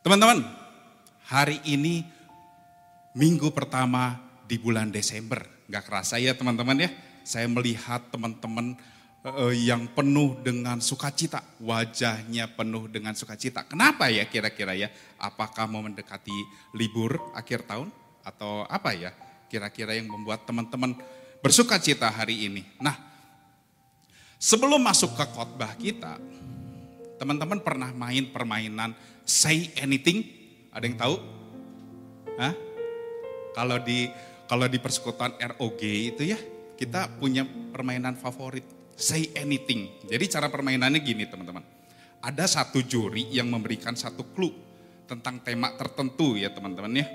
Teman-teman, hari ini minggu pertama di bulan Desember. Gak kerasa ya teman-teman ya, saya melihat teman-teman uh, yang penuh dengan sukacita, wajahnya penuh dengan sukacita. Kenapa ya kira-kira ya? Apakah mau mendekati libur akhir tahun atau apa ya? Kira-kira yang membuat teman-teman bersukacita hari ini. Nah, sebelum masuk ke khotbah kita, teman-teman pernah main permainan say anything? Ada yang tahu? Hah? Kalau di kalau di persekutuan ROG itu ya, kita punya permainan favorit, say anything. Jadi cara permainannya gini teman-teman. Ada satu juri yang memberikan satu clue tentang tema tertentu ya teman-teman ya.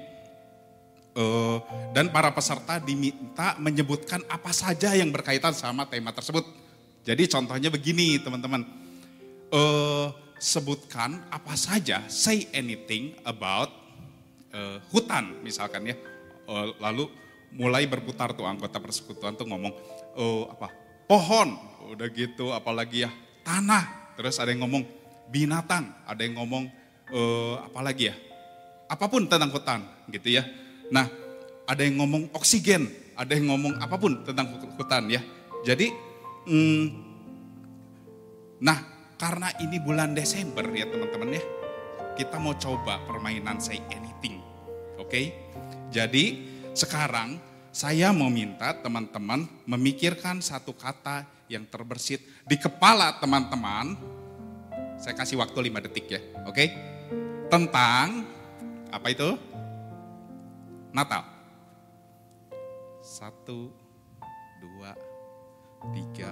Uh, dan para peserta diminta menyebutkan apa saja yang berkaitan sama tema tersebut. Jadi contohnya begini teman-teman. Uh, sebutkan apa saja, say anything about uh, hutan misalkan ya. Uh, lalu mulai berputar tuh anggota persekutuan tuh ngomong uh, apa pohon, udah gitu apalagi ya tanah. Terus ada yang ngomong binatang, ada yang ngomong uh, apa lagi ya apa pun tentang hutan gitu ya. Nah, ada yang ngomong oksigen, ada yang ngomong apa pun tentang hutan ya. Jadi, hmm, nah karena ini bulan Desember ya teman-teman ya, kita mau coba permainan say anything, oke? Okay? Jadi sekarang saya mau minta teman-teman memikirkan satu kata yang terbersit di kepala teman-teman. Saya kasih waktu 5 detik ya, oke? Okay? Tentang apa itu? Natal. Satu, dua, tiga,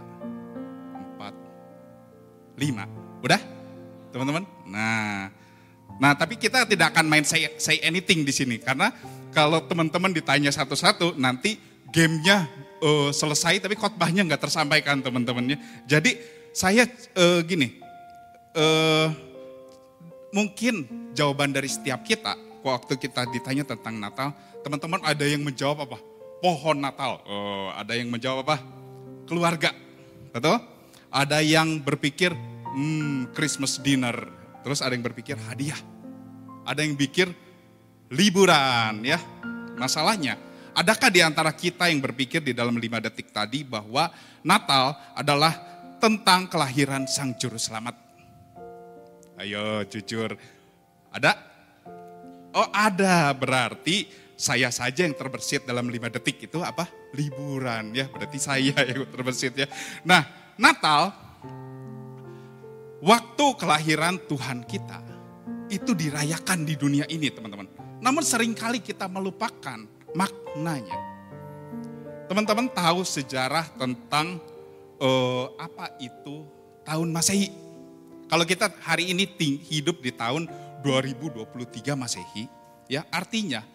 lima. Udah? Teman-teman? Nah, nah tapi kita tidak akan main say, say anything di sini. Karena kalau teman-teman ditanya satu-satu, nanti gamenya uh, selesai tapi khotbahnya nggak tersampaikan teman-temannya. Jadi saya uh, gini, uh, mungkin jawaban dari setiap kita waktu kita ditanya tentang Natal, teman-teman ada yang menjawab apa? Pohon Natal. Oh, ada yang menjawab apa? Keluarga. Betul? Ada yang berpikir hmm, Christmas dinner. Terus ada yang berpikir hadiah. Ada yang pikir liburan ya. Masalahnya, adakah di antara kita yang berpikir di dalam lima detik tadi bahwa Natal adalah tentang kelahiran Sang Juru Selamat? Ayo jujur, ada? Oh ada, berarti saya saja yang terbersit dalam lima detik itu apa? Liburan ya, berarti saya yang terbersit ya. Nah, Natal, waktu kelahiran Tuhan kita, itu dirayakan di dunia ini teman-teman. Namun sering kali kita melupakan maknanya. Teman-teman tahu sejarah tentang uh, apa itu tahun Masehi. Kalau kita hari ini hidup di tahun 2023 Masehi, ya artinya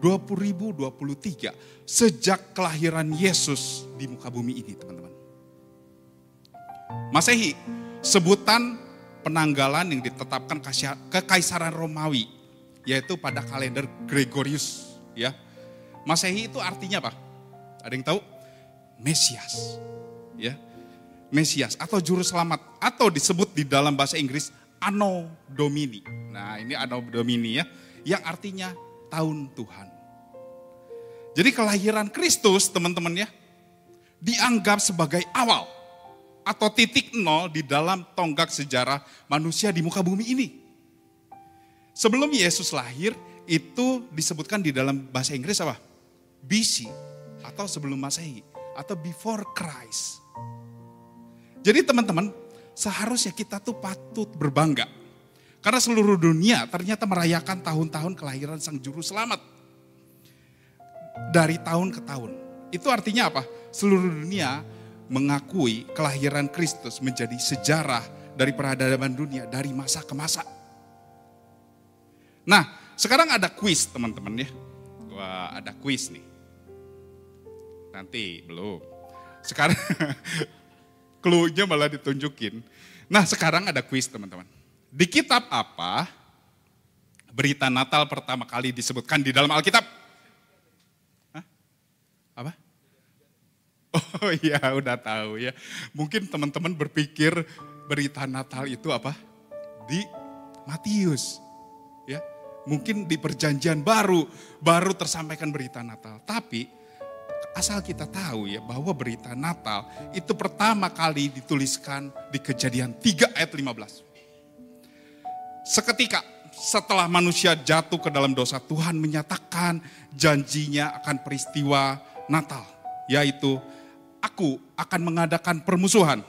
2023 sejak kelahiran Yesus di muka bumi ini teman-teman. Masehi, sebutan penanggalan yang ditetapkan kekaisaran Romawi, yaitu pada kalender Gregorius. ya. Masehi itu artinya apa? Ada yang tahu? Mesias. Ya. Mesias atau juru selamat atau disebut di dalam bahasa Inggris Anno Domini. Nah, ini Anno Domini ya, yang artinya tahun Tuhan. Jadi kelahiran Kristus teman-teman ya, dianggap sebagai awal atau titik nol di dalam tonggak sejarah manusia di muka bumi ini. Sebelum Yesus lahir, itu disebutkan di dalam bahasa Inggris apa? BC atau sebelum Masehi atau before Christ. Jadi teman-teman, seharusnya kita tuh patut berbangga. Karena seluruh dunia ternyata merayakan tahun-tahun kelahiran Sang Juru Selamat. Dari tahun ke tahun. Itu artinya apa? Seluruh dunia mengakui kelahiran Kristus menjadi sejarah dari peradaban dunia dari masa ke masa. Nah, sekarang ada kuis teman-teman ya. Wah, ada kuis nih. Nanti belum. Sekarang clue-nya malah ditunjukin. Nah, sekarang ada kuis teman-teman. Di kitab apa berita Natal pertama kali disebutkan di dalam Alkitab? Hah? Apa? Oh iya, udah tahu ya. Mungkin teman-teman berpikir berita Natal itu apa? Di Matius. Ya, mungkin di perjanjian baru baru tersampaikan berita Natal. Tapi asal kita tahu ya bahwa berita Natal itu pertama kali dituliskan di Kejadian 3 ayat 15. Seketika setelah manusia jatuh ke dalam dosa, Tuhan menyatakan janjinya akan peristiwa Natal, yaitu aku akan mengadakan permusuhan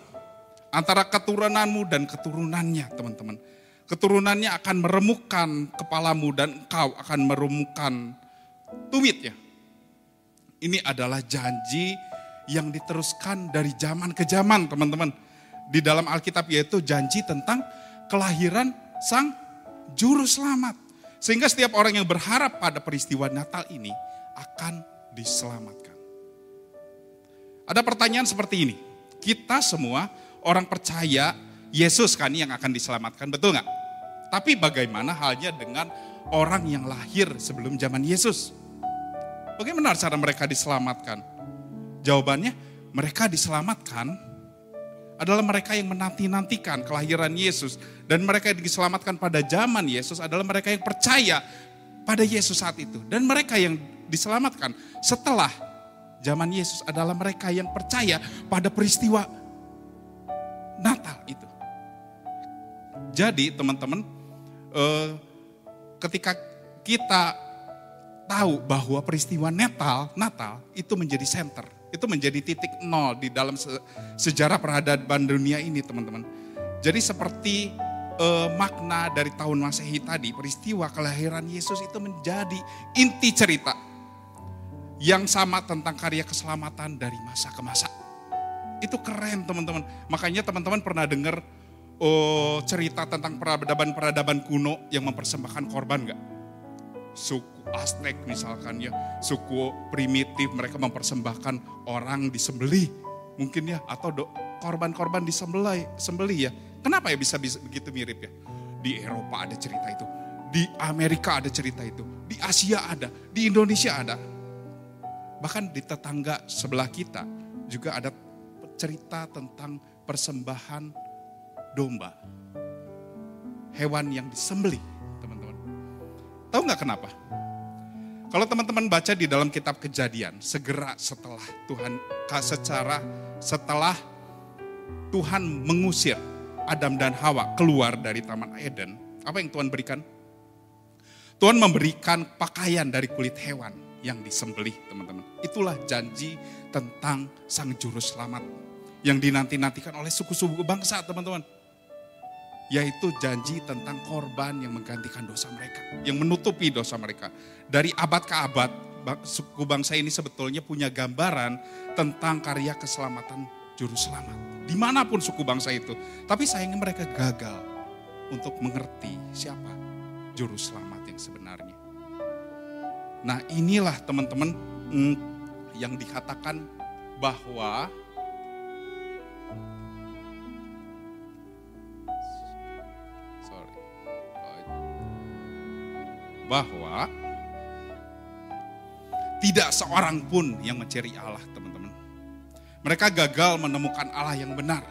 antara keturunanmu dan keturunannya, teman-teman. Keturunannya akan meremukkan kepalamu dan engkau akan meremukkan tumitnya. Ini adalah janji yang diteruskan dari zaman ke zaman, teman-teman. Di dalam Alkitab yaitu janji tentang kelahiran sang juru selamat. Sehingga setiap orang yang berharap pada peristiwa Natal ini akan diselamatkan. Ada pertanyaan seperti ini. Kita semua orang percaya Yesus kan yang akan diselamatkan, betul nggak? Tapi bagaimana halnya dengan orang yang lahir sebelum zaman Yesus? Bagaimana cara mereka diselamatkan? Jawabannya, mereka diselamatkan adalah mereka yang menanti-nantikan kelahiran Yesus. Dan mereka yang diselamatkan pada zaman Yesus adalah mereka yang percaya pada Yesus saat itu. Dan mereka yang diselamatkan setelah zaman Yesus adalah mereka yang percaya pada peristiwa Natal itu. Jadi teman-teman, eh, ketika kita tahu bahwa peristiwa Natal, Natal itu menjadi center, itu menjadi titik nol di dalam sejarah peradaban dunia ini teman-teman. Jadi seperti eh, makna dari tahun Masehi tadi, peristiwa kelahiran Yesus itu menjadi inti cerita yang sama tentang karya keselamatan dari masa ke masa. Itu keren teman-teman. Makanya teman-teman pernah dengar oh, cerita tentang peradaban-peradaban kuno yang mempersembahkan korban nggak? Suku Aztec misalkan ya, suku primitif mereka mempersembahkan orang disembelih mungkin ya atau korban-korban disembelih sembelih ya. Kenapa ya bisa, bisa begitu mirip ya? Di Eropa ada cerita itu, di Amerika ada cerita itu, di Asia ada, di Indonesia ada Bahkan di tetangga sebelah kita juga ada cerita tentang persembahan domba. Hewan yang disembelih, teman-teman. Tahu nggak kenapa? Kalau teman-teman baca di dalam kitab kejadian, segera setelah Tuhan, secara setelah Tuhan mengusir Adam dan Hawa keluar dari Taman Eden, apa yang Tuhan berikan? Tuhan memberikan pakaian dari kulit hewan yang disembelih teman-teman. Itulah janji tentang sang juru selamat yang dinanti-nantikan oleh suku-suku bangsa teman-teman. Yaitu janji tentang korban yang menggantikan dosa mereka, yang menutupi dosa mereka. Dari abad ke abad, suku bangsa ini sebetulnya punya gambaran tentang karya keselamatan juru selamat. Di mana pun suku bangsa itu. Tapi sayangnya mereka gagal untuk mengerti siapa juru selamat yang sebenarnya. Nah inilah teman-teman mm, yang dikatakan bahwa bahwa tidak seorang pun yang mencari Allah teman-teman. Mereka gagal menemukan Allah yang benar.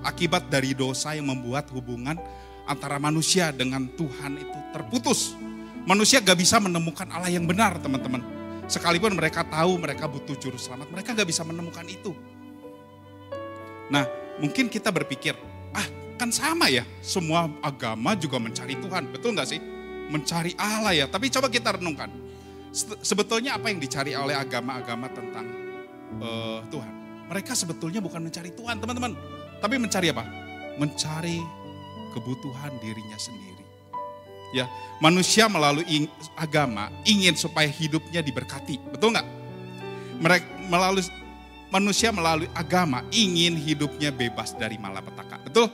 Akibat dari dosa yang membuat hubungan antara manusia dengan Tuhan itu terputus. Manusia gak bisa menemukan Allah yang benar teman-teman. Sekalipun mereka tahu mereka butuh juru selamat, mereka gak bisa menemukan itu. Nah mungkin kita berpikir, ah kan sama ya, semua agama juga mencari Tuhan, betul gak sih? Mencari Allah ya, tapi coba kita renungkan. Sebetulnya apa yang dicari oleh agama-agama tentang uh, Tuhan? Mereka sebetulnya bukan mencari Tuhan teman-teman, tapi mencari apa? Mencari kebutuhan dirinya sendiri. Ya, manusia melalui agama ingin supaya hidupnya diberkati, betul nggak? Mereka melalui manusia melalui agama ingin hidupnya bebas dari malapetaka, betul?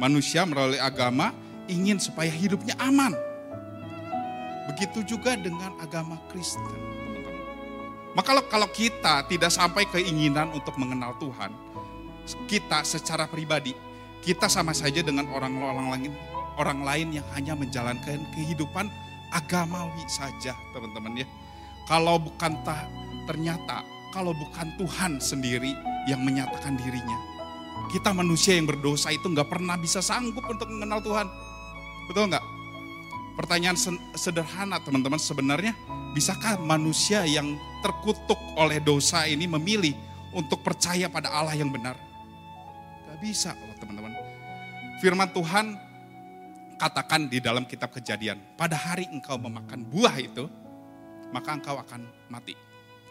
Manusia melalui agama ingin supaya hidupnya aman. Begitu juga dengan agama Kristen, teman-teman. Maka kalau kita tidak sampai keinginan untuk mengenal Tuhan, kita secara pribadi, kita sama saja dengan orang-orang lain orang lain yang hanya menjalankan kehidupan agamawi saja teman-teman ya. Kalau bukan tah, ternyata kalau bukan Tuhan sendiri yang menyatakan dirinya. Kita manusia yang berdosa itu nggak pernah bisa sanggup untuk mengenal Tuhan. Betul nggak? Pertanyaan sederhana teman-teman sebenarnya bisakah manusia yang terkutuk oleh dosa ini memilih untuk percaya pada Allah yang benar? Gak bisa loh teman-teman. Firman Tuhan katakan di dalam kitab kejadian, pada hari engkau memakan buah itu, maka engkau akan mati.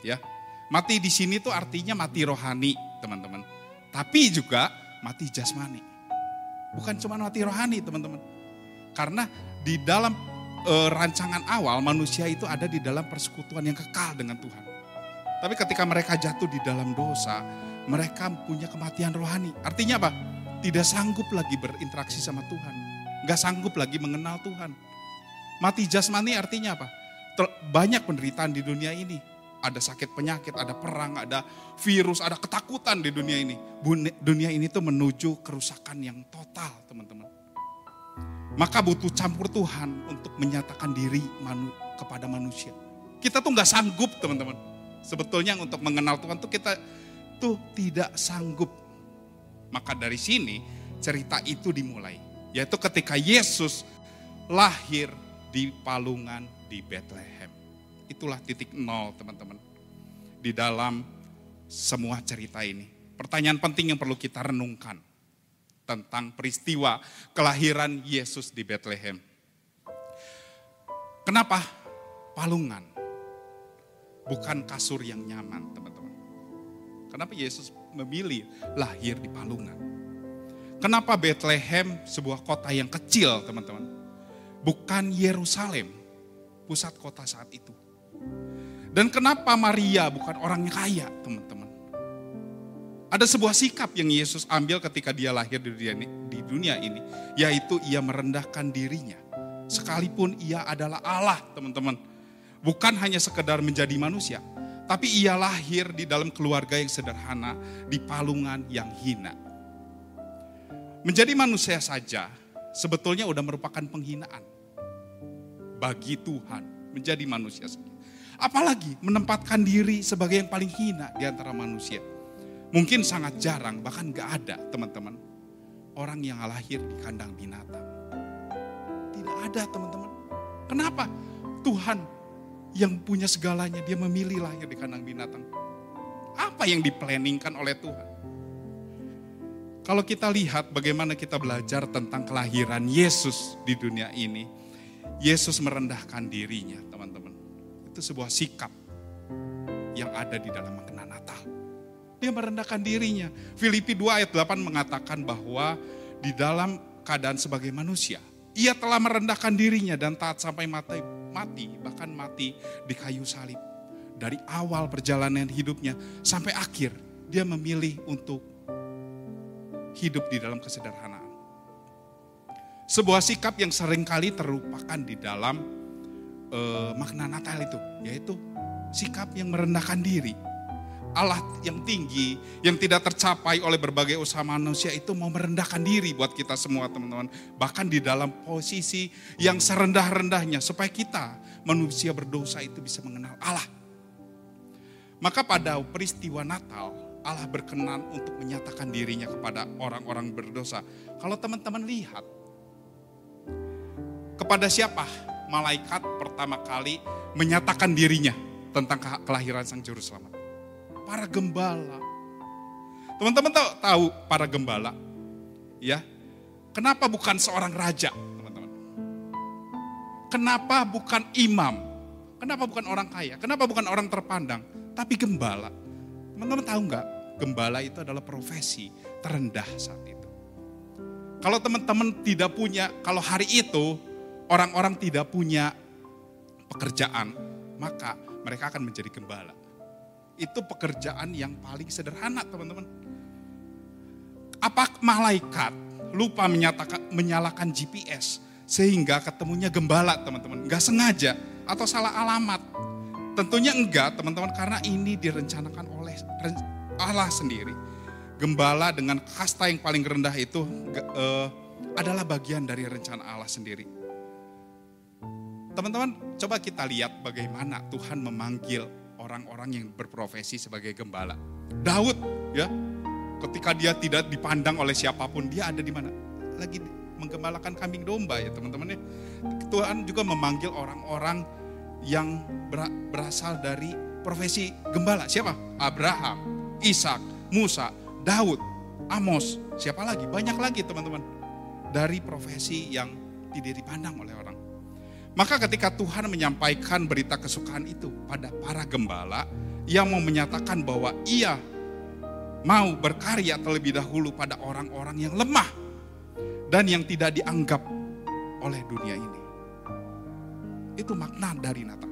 Ya, Mati di sini tuh artinya mati rohani, teman-teman. Tapi juga mati jasmani. Bukan cuma mati rohani, teman-teman. Karena di dalam e, rancangan awal manusia itu ada di dalam persekutuan yang kekal dengan Tuhan. Tapi ketika mereka jatuh di dalam dosa, mereka punya kematian rohani. Artinya apa? Tidak sanggup lagi berinteraksi sama Tuhan. Gak sanggup lagi mengenal Tuhan. Mati jasmani artinya apa? Banyak penderitaan di dunia ini ada sakit penyakit, ada perang, ada virus, ada ketakutan di dunia ini. Dunia ini tuh menuju kerusakan yang total, teman-teman. Maka butuh campur Tuhan untuk menyatakan diri manu, kepada manusia. Kita tuh nggak sanggup, teman-teman. Sebetulnya untuk mengenal Tuhan tuh kita tuh tidak sanggup. Maka dari sini cerita itu dimulai. Yaitu ketika Yesus lahir di palungan di Bethlehem. Itulah titik nol teman-teman. Di dalam semua cerita ini. Pertanyaan penting yang perlu kita renungkan tentang peristiwa kelahiran Yesus di Bethlehem. Kenapa palungan? Bukan kasur yang nyaman, teman-teman. Kenapa Yesus memilih lahir di palungan? Kenapa Bethlehem sebuah kota yang kecil, teman-teman? Bukan Yerusalem, pusat kota saat itu. Dan kenapa Maria bukan orang yang kaya, teman-teman? Ada sebuah sikap yang Yesus ambil ketika dia lahir di dunia ini, di dunia ini yaitu ia merendahkan dirinya. Sekalipun ia adalah Allah, teman-teman. Bukan hanya sekedar menjadi manusia, tapi ia lahir di dalam keluarga yang sederhana, di palungan yang hina. Menjadi manusia saja sebetulnya udah merupakan penghinaan bagi Tuhan menjadi manusia. Apalagi menempatkan diri sebagai yang paling hina di antara manusia. Mungkin sangat jarang, bahkan gak ada teman-teman. Orang yang lahir di kandang binatang. Tidak ada teman-teman. Kenapa? Tuhan yang punya segalanya, dia memilih lahir di kandang binatang. Apa yang diplanningkan oleh Tuhan? Kalau kita lihat bagaimana kita belajar tentang kelahiran Yesus di dunia ini, Yesus merendahkan dirinya, teman-teman itu sebuah sikap yang ada di dalam makna Natal. Dia merendahkan dirinya. Filipi 2 ayat 8 mengatakan bahwa di dalam keadaan sebagai manusia, ia telah merendahkan dirinya dan taat sampai mati, mati bahkan mati di kayu salib. Dari awal perjalanan hidupnya sampai akhir, dia memilih untuk hidup di dalam kesederhanaan. Sebuah sikap yang sering kali terlupakan di dalam uh, makna Natal itu, yaitu sikap yang merendahkan diri. Allah yang tinggi, yang tidak tercapai oleh berbagai usaha manusia itu mau merendahkan diri buat kita semua teman-teman. Bahkan di dalam posisi yang serendah-rendahnya supaya kita manusia berdosa itu bisa mengenal Allah. Maka pada peristiwa Natal, Allah berkenan untuk menyatakan dirinya kepada orang-orang berdosa. Kalau teman-teman lihat, kepada siapa malaikat pertama kali menyatakan dirinya tentang kelahiran Sang Juru Selamat. Para gembala. Teman-teman tahu, tahu para gembala? Ya. Kenapa bukan seorang raja, teman-teman? Kenapa bukan imam? Kenapa bukan orang kaya? Kenapa bukan orang terpandang? Tapi gembala. Teman-teman tahu nggak? Gembala itu adalah profesi terendah saat itu. Kalau teman-teman tidak punya, kalau hari itu orang-orang tidak punya pekerjaan, maka mereka akan menjadi gembala. Itu pekerjaan yang paling sederhana, teman-teman. Apa malaikat lupa menyatakan menyalakan GPS sehingga ketemunya gembala, teman-teman? Enggak sengaja atau salah alamat? Tentunya enggak, teman-teman, karena ini direncanakan oleh Allah sendiri. Gembala dengan kasta yang paling rendah itu uh, adalah bagian dari rencana Allah sendiri. Teman-teman, coba kita lihat bagaimana Tuhan memanggil orang-orang yang berprofesi sebagai gembala. Daud, ya, ketika dia tidak dipandang oleh siapa pun, dia ada di mana? Lagi menggembalakan kambing domba ya teman-teman ya. Tuhan juga memanggil orang-orang yang berasal dari profesi gembala. Siapa? Abraham, Ishak, Musa, Daud, Amos, siapa lagi? Banyak lagi teman-teman. Dari profesi yang tidak dipandang oleh orang. Maka ketika Tuhan menyampaikan berita kesukaan itu pada para gembala yang mau menyatakan bahwa ia mau berkarya terlebih dahulu pada orang-orang yang lemah dan yang tidak dianggap oleh dunia ini. Itu makna dari Natal.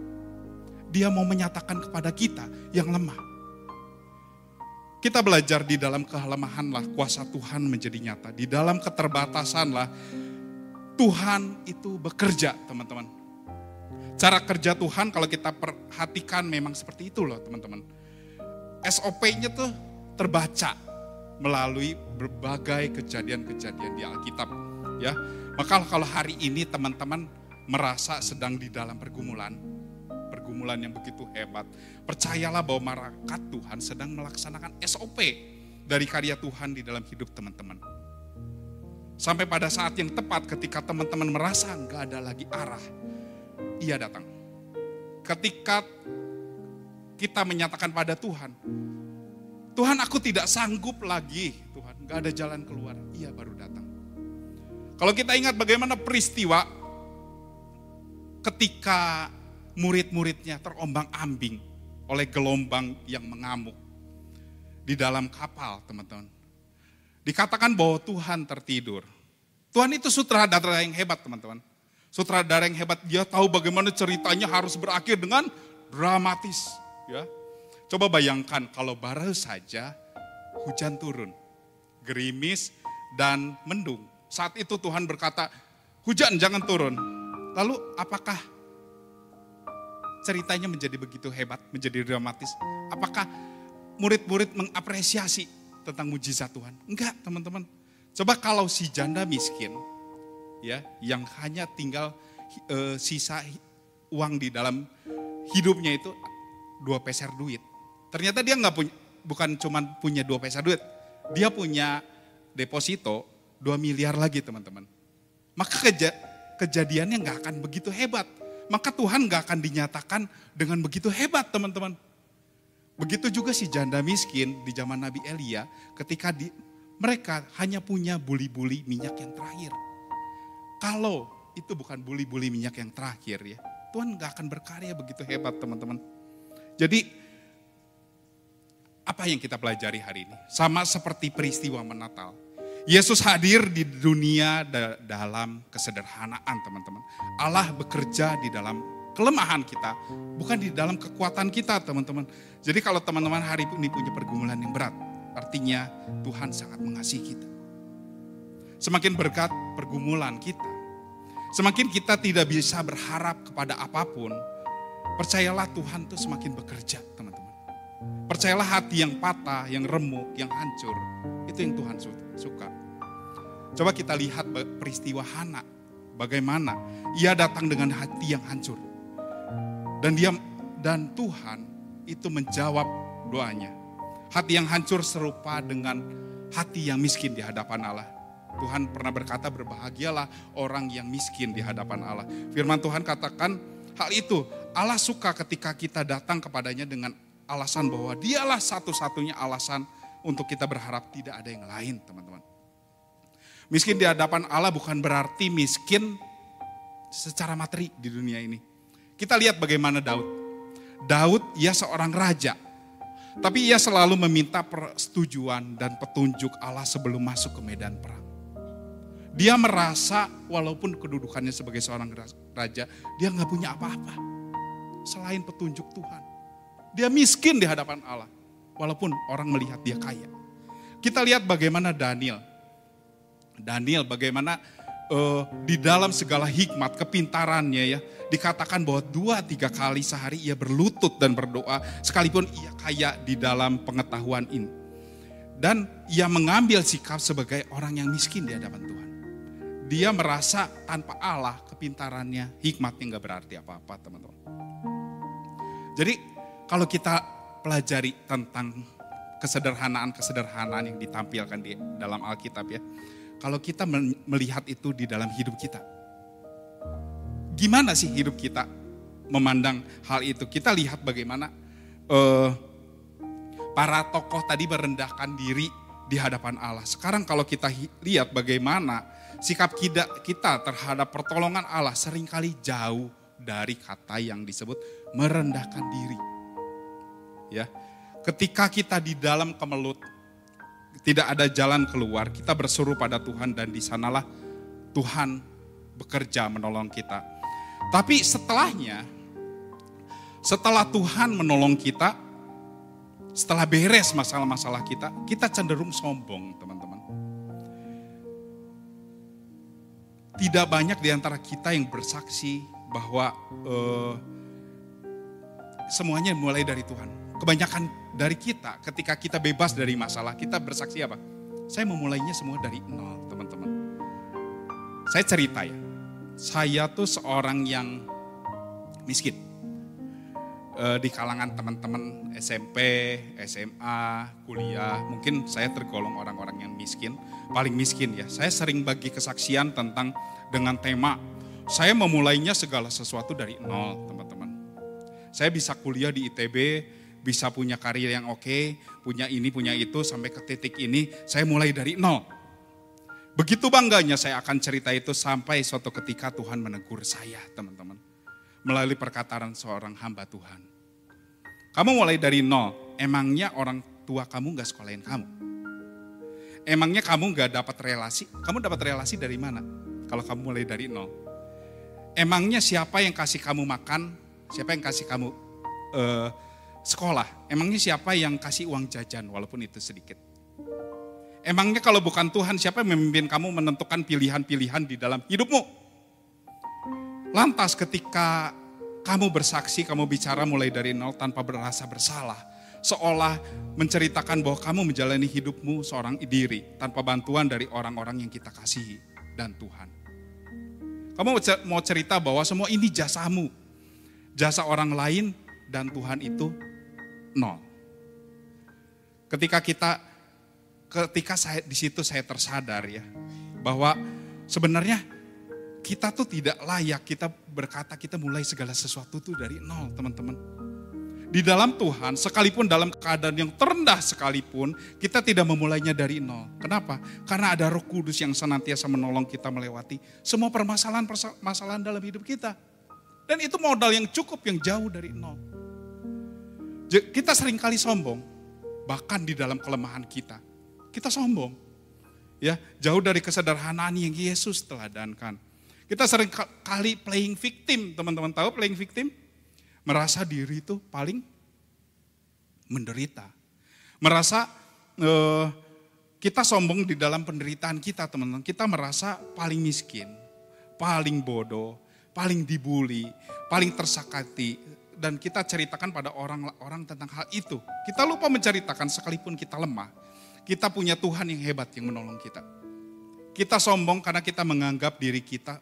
Dia mau menyatakan kepada kita yang lemah. Kita belajar di dalam kelemahanlah kuasa Tuhan menjadi nyata. Di dalam keterbatasanlah Tuhan itu bekerja teman-teman. Cara kerja Tuhan kalau kita perhatikan memang seperti itu loh teman-teman. SOP-nya tuh terbaca melalui berbagai kejadian-kejadian di Alkitab. Ya, maka kalau hari ini teman-teman merasa sedang di dalam pergumulan, pergumulan yang begitu hebat, percayalah bahwa marakat Tuhan sedang melaksanakan SOP dari karya Tuhan di dalam hidup teman-teman. Sampai pada saat yang tepat ketika teman-teman merasa nggak ada lagi arah, ia datang. Ketika kita menyatakan pada Tuhan, Tuhan aku tidak sanggup lagi, Tuhan nggak ada jalan keluar, ia baru datang. Kalau kita ingat bagaimana peristiwa ketika murid-muridnya terombang ambing oleh gelombang yang mengamuk di dalam kapal teman-teman. Dikatakan bahwa Tuhan tertidur. Tuhan itu sutradara yang hebat teman-teman. Sutradara yang hebat, dia tahu bagaimana ceritanya harus berakhir dengan dramatis. Ya, Coba bayangkan kalau baru saja hujan turun, gerimis dan mendung. Saat itu Tuhan berkata, hujan jangan turun. Lalu apakah ceritanya menjadi begitu hebat, menjadi dramatis? Apakah murid-murid mengapresiasi tentang mujizat Tuhan? Enggak teman-teman. Coba kalau si janda miskin, ya, yang hanya tinggal e, sisa uang di dalam hidupnya itu dua peser duit. Ternyata dia nggak punya, bukan cuma punya dua peser duit, dia punya deposito dua miliar lagi teman-teman. Maka keja, kejadiannya nggak akan begitu hebat. Maka Tuhan nggak akan dinyatakan dengan begitu hebat teman-teman. Begitu juga si janda miskin di zaman Nabi Elia ketika di, mereka hanya punya buli-buli minyak yang terakhir. Kalau itu bukan buli-buli minyak yang terakhir ya, Tuhan gak akan berkarya begitu hebat teman-teman. Jadi apa yang kita pelajari hari ini? Sama seperti peristiwa menatal. Yesus hadir di dunia dalam kesederhanaan teman-teman. Allah bekerja di dalam kelemahan kita, bukan di dalam kekuatan kita teman-teman. Jadi kalau teman-teman hari ini punya pergumulan yang berat, Artinya Tuhan sangat mengasihi kita. Semakin berkat pergumulan kita, semakin kita tidak bisa berharap kepada apa pun, percayalah Tuhan tuh semakin bekerja teman-teman. Percayalah hati yang patah, yang remuk, yang hancur, itu yang Tuhan suka. Coba kita lihat peristiwa Hana, bagaimana ia datang dengan hati yang hancur. Dan dia dan Tuhan itu menjawab doanya. Hati yang hancur serupa dengan hati yang miskin di hadapan Allah. Tuhan pernah berkata berbahagialah orang yang miskin di hadapan Allah. Firman Tuhan katakan hal itu Allah suka ketika kita datang kepadanya dengan alasan bahwa dialah satu-satunya alasan untuk kita berharap tidak ada yang lain teman-teman. Miskin di hadapan Allah bukan berarti miskin secara materi di dunia ini. Kita lihat bagaimana Daud. Daud ia seorang raja tapi ia selalu meminta persetujuan dan petunjuk Allah sebelum masuk ke medan perang. Dia merasa walaupun kedudukannya sebagai seorang raja, dia nggak punya apa-apa. Selain petunjuk Tuhan. Dia miskin di hadapan Allah. Walaupun orang melihat dia kaya. Kita lihat bagaimana Daniel. Daniel bagaimana uh, di dalam segala hikmat, kepintarannya ya, dikatakan bahwa dua tiga kali sehari ia berlutut dan berdoa, sekalipun ia kaya di dalam pengetahuan ini. Dan ia mengambil sikap sebagai orang yang miskin di hadapan Tuhan. Dia merasa tanpa Allah kepintarannya, hikmatnya nggak berarti apa-apa teman-teman. Jadi kalau kita pelajari tentang kesederhanaan-kesederhanaan yang ditampilkan di dalam Alkitab ya. Kalau kita melihat itu di dalam hidup kita. Gimana sih hidup kita memandang hal itu? Kita lihat bagaimana uh, para tokoh tadi merendahkan diri di hadapan Allah. Sekarang kalau kita lihat bagaimana sikap kita, terhadap pertolongan Allah sering kali jauh dari kata yang disebut merendahkan diri. Ya. Ketika kita di dalam kemelut, tidak ada jalan keluar, kita bersuruh pada Tuhan dan di sanalah Tuhan bekerja menolong kita. Tapi setelahnya, setelah Tuhan menolong kita, setelah beres masalah-masalah kita, kita cenderung sombong, teman-teman. Tidak banyak di antara kita yang bersaksi bahwa uh, semuanya mulai dari Tuhan. Kebanyakan dari kita, ketika kita bebas dari masalah, kita bersaksi apa? Saya memulainya semua dari nol, teman-teman. Saya cerita ya, saya tuh seorang yang miskin uh, di kalangan teman-teman SMP, SMA, kuliah, mungkin saya tergolong orang-orang yang miskin, paling miskin ya. Saya sering bagi kesaksian tentang dengan tema saya memulainya segala sesuatu dari nol, teman-teman. Saya bisa kuliah di ITB, bisa punya karir yang oke, punya ini, punya itu, sampai ke titik ini, saya mulai dari nol. Begitu bangganya saya akan cerita itu sampai suatu ketika Tuhan menegur saya, teman-teman melalui perkataan seorang hamba Tuhan. Kamu mulai dari nol, emangnya orang tua kamu gak sekolahin kamu? Emangnya kamu gak dapat relasi? Kamu dapat relasi dari mana? Kalau kamu mulai dari nol. Emangnya siapa yang kasih kamu makan? Siapa yang kasih kamu uh, sekolah? Emangnya siapa yang kasih uang jajan walaupun itu sedikit? Emangnya kalau bukan Tuhan siapa yang memimpin kamu menentukan pilihan-pilihan di dalam hidupmu? Lantas ketika kamu bersaksi, kamu bicara mulai dari nol tanpa berasa bersalah. Seolah menceritakan bahwa kamu menjalani hidupmu seorang diri tanpa bantuan dari orang-orang yang kita kasihi dan Tuhan. Kamu mau cerita bahwa semua ini jasamu. Jasa orang lain dan Tuhan itu nol. Ketika kita ketika saya di situ saya tersadar ya bahwa sebenarnya kita tuh tidak layak kita berkata kita mulai segala sesuatu tuh dari nol teman-teman. Di dalam Tuhan, sekalipun dalam keadaan yang terendah sekalipun, kita tidak memulainya dari nol. Kenapa? Karena ada roh kudus yang senantiasa menolong kita melewati semua permasalahan-permasalahan dalam hidup kita. Dan itu modal yang cukup, yang jauh dari nol. Kita sering kali sombong, bahkan di dalam kelemahan kita. Kita sombong. Ya, jauh dari kesederhanaan yang Yesus teladankan. Kita sering kali playing victim, teman-teman tahu playing victim? Merasa diri itu paling menderita. Merasa eh, kita sombong di dalam penderitaan kita, teman-teman. Kita merasa paling miskin, paling bodoh, paling dibully, paling tersakiti, dan kita ceritakan pada orang-orang tentang hal itu. Kita lupa menceritakan sekalipun kita lemah. Kita punya Tuhan yang hebat yang menolong kita. Kita sombong karena kita menganggap diri kita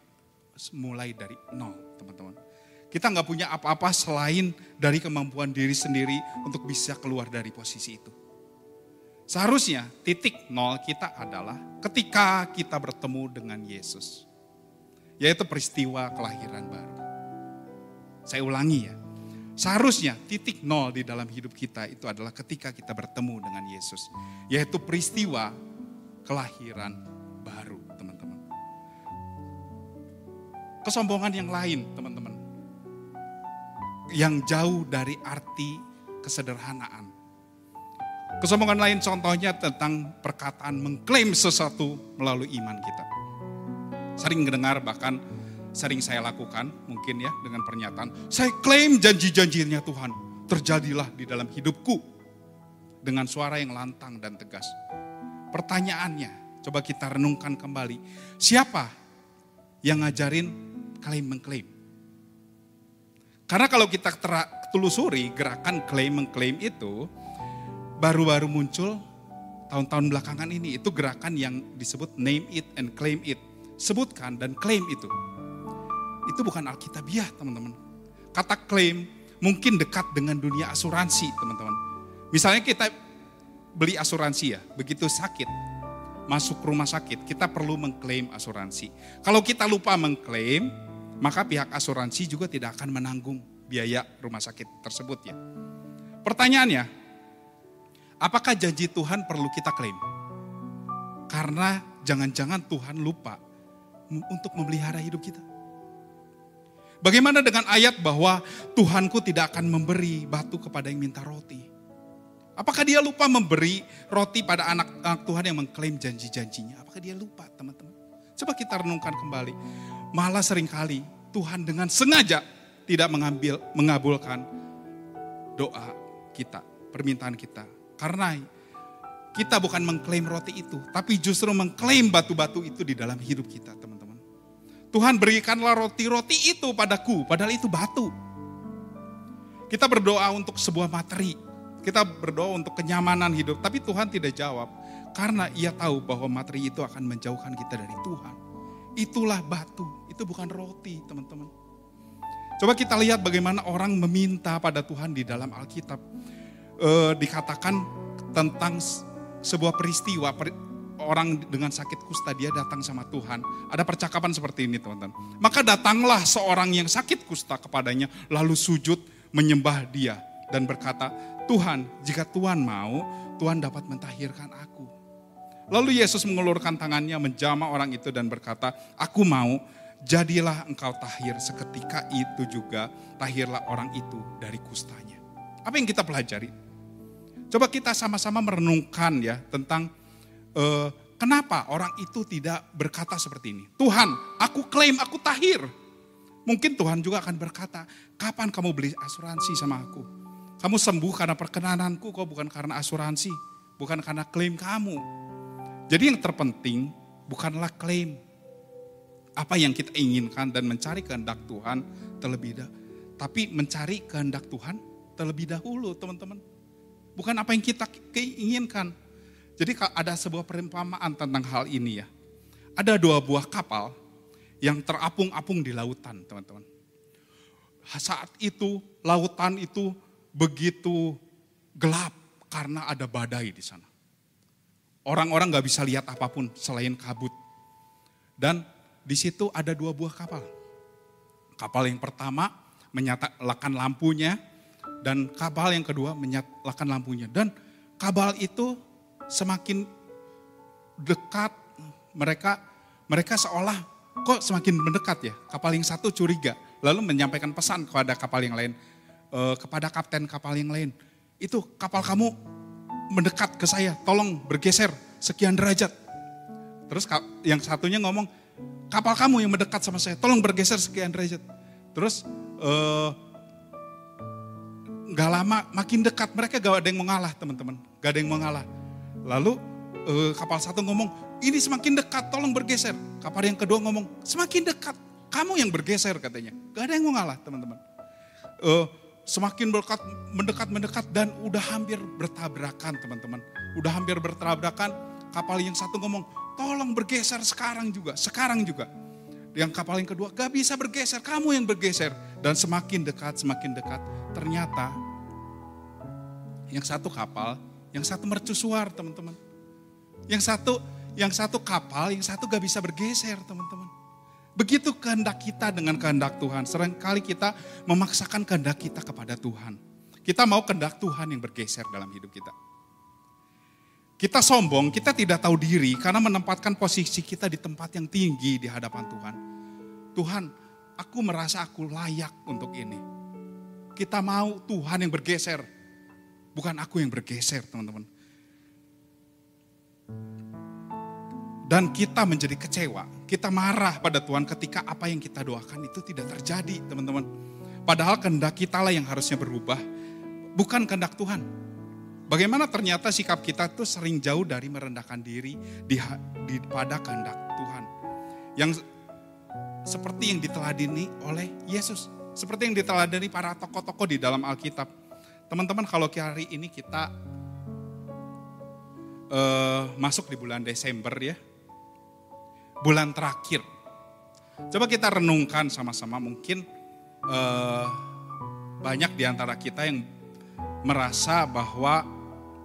mulai dari nol, teman-teman. Kita nggak punya apa-apa selain dari kemampuan diri sendiri untuk bisa keluar dari posisi itu. Seharusnya titik nol kita adalah ketika kita bertemu dengan Yesus. Yaitu peristiwa kelahiran baru. Saya ulangi ya. Seharusnya titik nol di dalam hidup kita itu adalah ketika kita bertemu dengan Yesus. Yaitu peristiwa kelahiran baru kesombongan yang lain, teman-teman. Yang jauh dari arti kesederhanaan. Kesombongan lain contohnya tentang perkataan mengklaim sesuatu melalui iman kita. Sering mendengar bahkan sering saya lakukan mungkin ya dengan pernyataan, saya klaim janji-janjinya Tuhan terjadilah di dalam hidupku dengan suara yang lantang dan tegas. Pertanyaannya, coba kita renungkan kembali, siapa yang ngajarin klaim mengklaim. Karena kalau kita telusuri gerakan klaim mengklaim itu baru-baru muncul tahun-tahun belakangan ini. Itu gerakan yang disebut name it and claim it. Sebutkan dan klaim itu. Itu bukan Alkitabiah teman-teman. Kata klaim mungkin dekat dengan dunia asuransi teman-teman. Misalnya kita beli asuransi ya, begitu sakit, masuk rumah sakit, kita perlu mengklaim asuransi. Kalau kita lupa mengklaim, maka pihak asuransi juga tidak akan menanggung biaya rumah sakit tersebut ya. Pertanyaannya, apakah janji Tuhan perlu kita klaim? Karena jangan-jangan Tuhan lupa untuk memelihara hidup kita. Bagaimana dengan ayat bahwa Tuhanku tidak akan memberi batu kepada yang minta roti? Apakah dia lupa memberi roti pada anak-anak Tuhan yang mengklaim janji-janjinya? Apakah dia lupa teman-teman? Coba kita renungkan kembali. Malah sering kali Tuhan dengan sengaja tidak mengambil mengabulkan doa kita, permintaan kita. Karena kita bukan mengklaim roti itu, tapi justru mengklaim batu-batu itu di dalam hidup kita, teman. Tuhan berikanlah roti-roti itu padaku, padahal itu batu. Kita berdoa untuk sebuah materi, kita berdoa untuk kenyamanan hidup, tapi Tuhan tidak jawab. Karena ia tahu bahwa materi itu akan menjauhkan kita dari Tuhan. Itulah batu, itu bukan roti teman-teman. Coba kita lihat bagaimana orang meminta pada Tuhan di dalam Alkitab. E, dikatakan tentang sebuah peristiwa, orang dengan sakit kusta dia datang sama Tuhan. Ada percakapan seperti ini teman-teman. Maka datanglah seorang yang sakit kusta kepadanya lalu sujud menyembah dia dan berkata, Tuhan jika Tuhan mau Tuhan dapat mentahirkan aku. Lalu Yesus mengulurkan tangannya menjama orang itu dan berkata, aku mau jadilah engkau tahir seketika itu juga tahirlah orang itu dari kustanya. Apa yang kita pelajari? Coba kita sama-sama merenungkan ya tentang uh, kenapa orang itu tidak berkata seperti ini? Tuhan, aku klaim aku tahir. Mungkin Tuhan juga akan berkata, kapan kamu beli asuransi sama aku? Kamu sembuh karena perkenananku, kok bukan karena asuransi, bukan karena klaim kamu. Jadi yang terpenting bukanlah klaim. Apa yang kita inginkan dan mencari kehendak Tuhan terlebih dahulu. Tapi mencari kehendak Tuhan terlebih dahulu teman-teman. Bukan apa yang kita inginkan. Jadi ada sebuah perumpamaan tentang hal ini ya. Ada dua buah kapal yang terapung-apung di lautan teman-teman. Saat itu lautan itu begitu gelap karena ada badai di sana. Orang-orang gak bisa lihat apa pun selain kabut. Dan di situ ada dua buah kapal. Kapal yang pertama menyalakan lampunya dan kapal yang kedua menyalakan lampunya. Dan kapal itu semakin dekat mereka mereka seolah kok semakin mendekat ya. Kapal yang satu curiga, lalu menyampaikan pesan kepada kapal yang lain, e, kepada kapten kapal yang lain. Itu kapal kamu mendekat ke saya, tolong bergeser sekian derajat. Terus yang satunya ngomong, kapal kamu yang mendekat sama saya, tolong bergeser sekian derajat. Terus eh, nggak e, lama makin dekat mereka gak ada yang mengalah teman-teman, gak ada yang mengalah. Lalu uh, kapal satu ngomong, ini semakin dekat, tolong bergeser. Kapal yang kedua ngomong, semakin dekat, kamu yang bergeser katanya. Gak ada yang mau ngalah teman-teman. Uh, semakin berdekat, mendekat, mendekat dan udah hampir bertabrakan teman-teman. Udah hampir bertabrakan, kapal yang satu ngomong, tolong bergeser sekarang juga, sekarang juga. Yang kapal yang kedua, gak bisa bergeser, kamu yang bergeser. Dan semakin dekat, semakin dekat, ternyata yang satu kapal yang satu mercusuar teman-teman. Yang satu yang satu kapal, yang satu gak bisa bergeser teman-teman. Begitu kehendak kita dengan kehendak Tuhan. Seringkali kita memaksakan kehendak kita kepada Tuhan. Kita mau kehendak Tuhan yang bergeser dalam hidup kita. Kita sombong, kita tidak tahu diri karena menempatkan posisi kita di tempat yang tinggi di hadapan Tuhan. Tuhan, aku merasa aku layak untuk ini. Kita mau Tuhan yang bergeser Bukan aku yang bergeser teman-teman. Dan kita menjadi kecewa, kita marah pada Tuhan ketika apa yang kita doakan itu tidak terjadi teman-teman. Padahal kehendak kita lah yang harusnya berubah, bukan kehendak Tuhan. Bagaimana ternyata sikap kita tuh sering jauh dari merendahkan diri di, di pada kehendak Tuhan. Yang seperti yang diteladani oleh Yesus. Seperti yang diteladani para tokoh-tokoh di dalam Alkitab Teman-teman kalau hari ini kita uh, masuk di bulan Desember ya, bulan terakhir. Coba kita renungkan sama-sama mungkin uh, banyak di antara kita yang merasa bahwa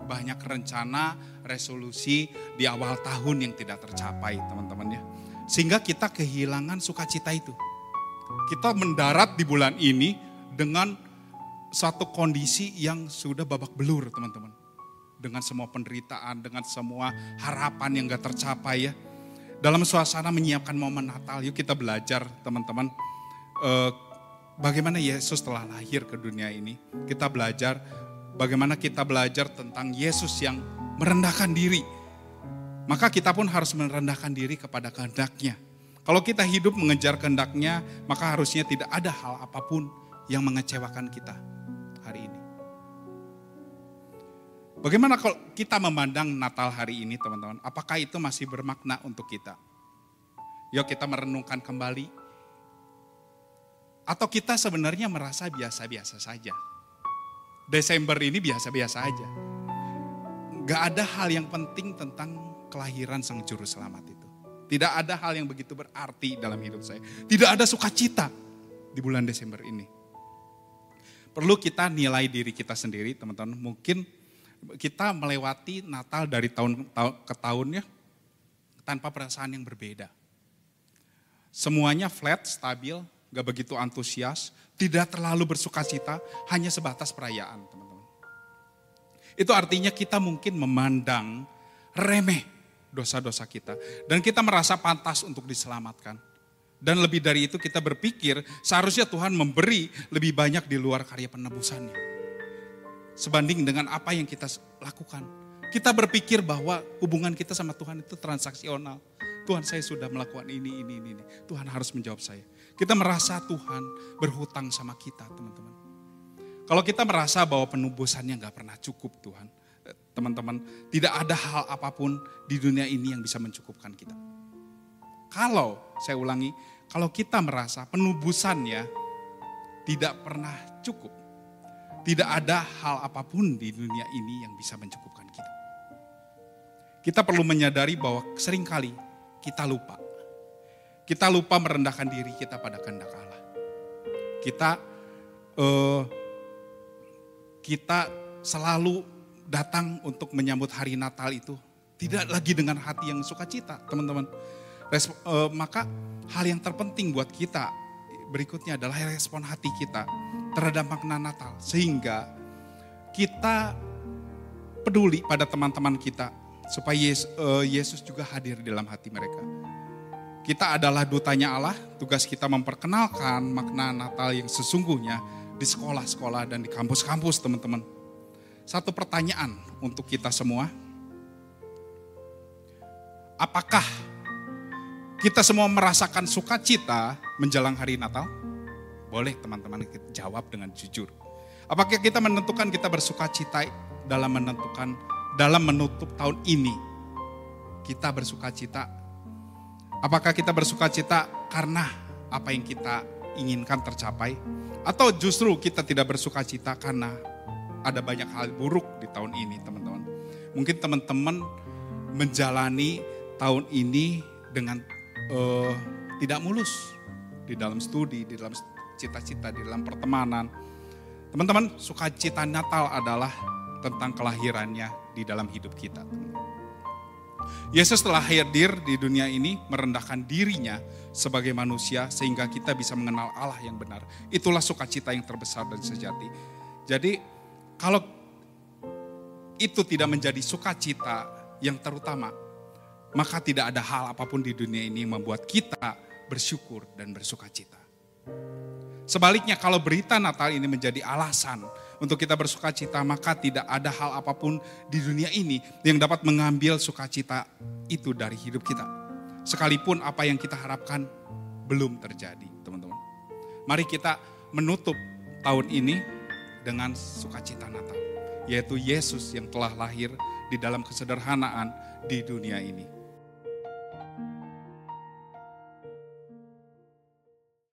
banyak rencana, resolusi di awal tahun yang tidak tercapai teman-teman ya. Sehingga kita kehilangan sukacita itu. Kita mendarat di bulan ini dengan satu kondisi yang sudah babak belur teman-teman. Dengan semua penderitaan, dengan semua harapan yang gak tercapai ya. Dalam suasana menyiapkan momen Natal, yuk kita belajar teman-teman. Eh, bagaimana Yesus telah lahir ke dunia ini. Kita belajar bagaimana kita belajar tentang Yesus yang merendahkan diri. Maka kita pun harus merendahkan diri kepada kehendaknya. Kalau kita hidup mengejar kehendaknya, maka harusnya tidak ada hal apa pun yang mengecewakan kita Bagaimana kalau kita memandang Natal hari ini teman-teman? Apakah itu masih bermakna untuk kita? Yuk kita merenungkan kembali. Atau kita sebenarnya merasa biasa-biasa saja. Desember ini biasa-biasa aja. Gak ada hal yang penting tentang kelahiran Sang Juru Selamat itu. Tidak ada hal yang begitu berarti dalam hidup saya. Tidak ada sukacita di bulan Desember ini. Perlu kita nilai diri kita sendiri teman-teman. Mungkin kita melewati Natal dari tahun ke tahun ya tanpa perasaan yang berbeda. Semuanya flat, stabil, gak begitu antusias, tidak terlalu bersuka cita, hanya sebatas perayaan teman-teman. Itu artinya kita mungkin memandang remeh dosa-dosa kita. Dan kita merasa pantas untuk diselamatkan. Dan lebih dari itu kita berpikir seharusnya Tuhan memberi lebih banyak di luar karya penebusannya. Sebanding dengan apa yang kita lakukan. Kita berpikir bahwa hubungan kita sama Tuhan itu transaksional. Tuhan saya sudah melakukan ini, ini, ini. Tuhan harus menjawab saya. Kita merasa Tuhan berhutang sama kita teman-teman. Kalau kita merasa bahwa penubusannya nggak pernah cukup Tuhan. Eh, teman-teman, tidak ada hal apa pun di dunia ini yang bisa mencukupkan kita. Kalau, saya ulangi, kalau kita merasa penubusannya tidak pernah cukup. Tidak ada hal apa pun di dunia ini yang bisa mencukupkan kita. Kita perlu menyadari bahwa sering kali kita lupa kita lupa merendahkan diri kita pada kehendak Allah. Kita uh, kita selalu datang untuk menyambut hari Natal itu tidak lagi dengan hati yang sukacita, teman-teman. Uh, maka hal yang terpenting buat kita berikutnya adalah respon hati kita terhadap makna Natal sehingga kita peduli pada teman-teman kita supaya Yesus, uh, Yesus juga hadir di dalam hati mereka. Kita adalah dutanya Allah, tugas kita memperkenalkan makna Natal yang sesungguhnya di sekolah-sekolah dan di kampus-kampus teman-teman. Satu pertanyaan untuk kita semua. Apakah kita semua merasakan sukacita menjelang hari Natal? Boleh teman-teman jawab dengan jujur. Apakah kita menentukan kita bersukacita dalam menentukan dalam menutup tahun ini? Kita bersukacita Apakah kita bersuka cita karena apa yang kita inginkan tercapai? Atau justru kita tidak bersuka cita karena ada banyak hal buruk di tahun ini teman-teman. Mungkin teman-teman menjalani tahun ini dengan uh, tidak mulus di dalam studi, di dalam cita-cita, di dalam pertemanan. Teman-teman, sukacita Natal adalah tentang kelahirannya di dalam hidup kita. Yesus telah hadir di dunia ini merendahkan dirinya sebagai manusia sehingga kita bisa mengenal Allah yang benar. Itulah sukacita yang terbesar dan sejati. Jadi kalau itu tidak menjadi sukacita yang terutama, maka tidak ada hal apa pun di dunia ini yang membuat kita bersyukur dan bersukacita. Sebaliknya kalau berita Natal ini menjadi alasan untuk kita bersuka cita, maka tidak ada hal apa pun di dunia ini yang dapat mengambil sukacita itu dari hidup kita. Sekalipun apa yang kita harapkan belum terjadi, teman-teman. Mari kita menutup tahun ini dengan sukacita Natal, yaitu Yesus yang telah lahir di dalam kesederhanaan di dunia ini.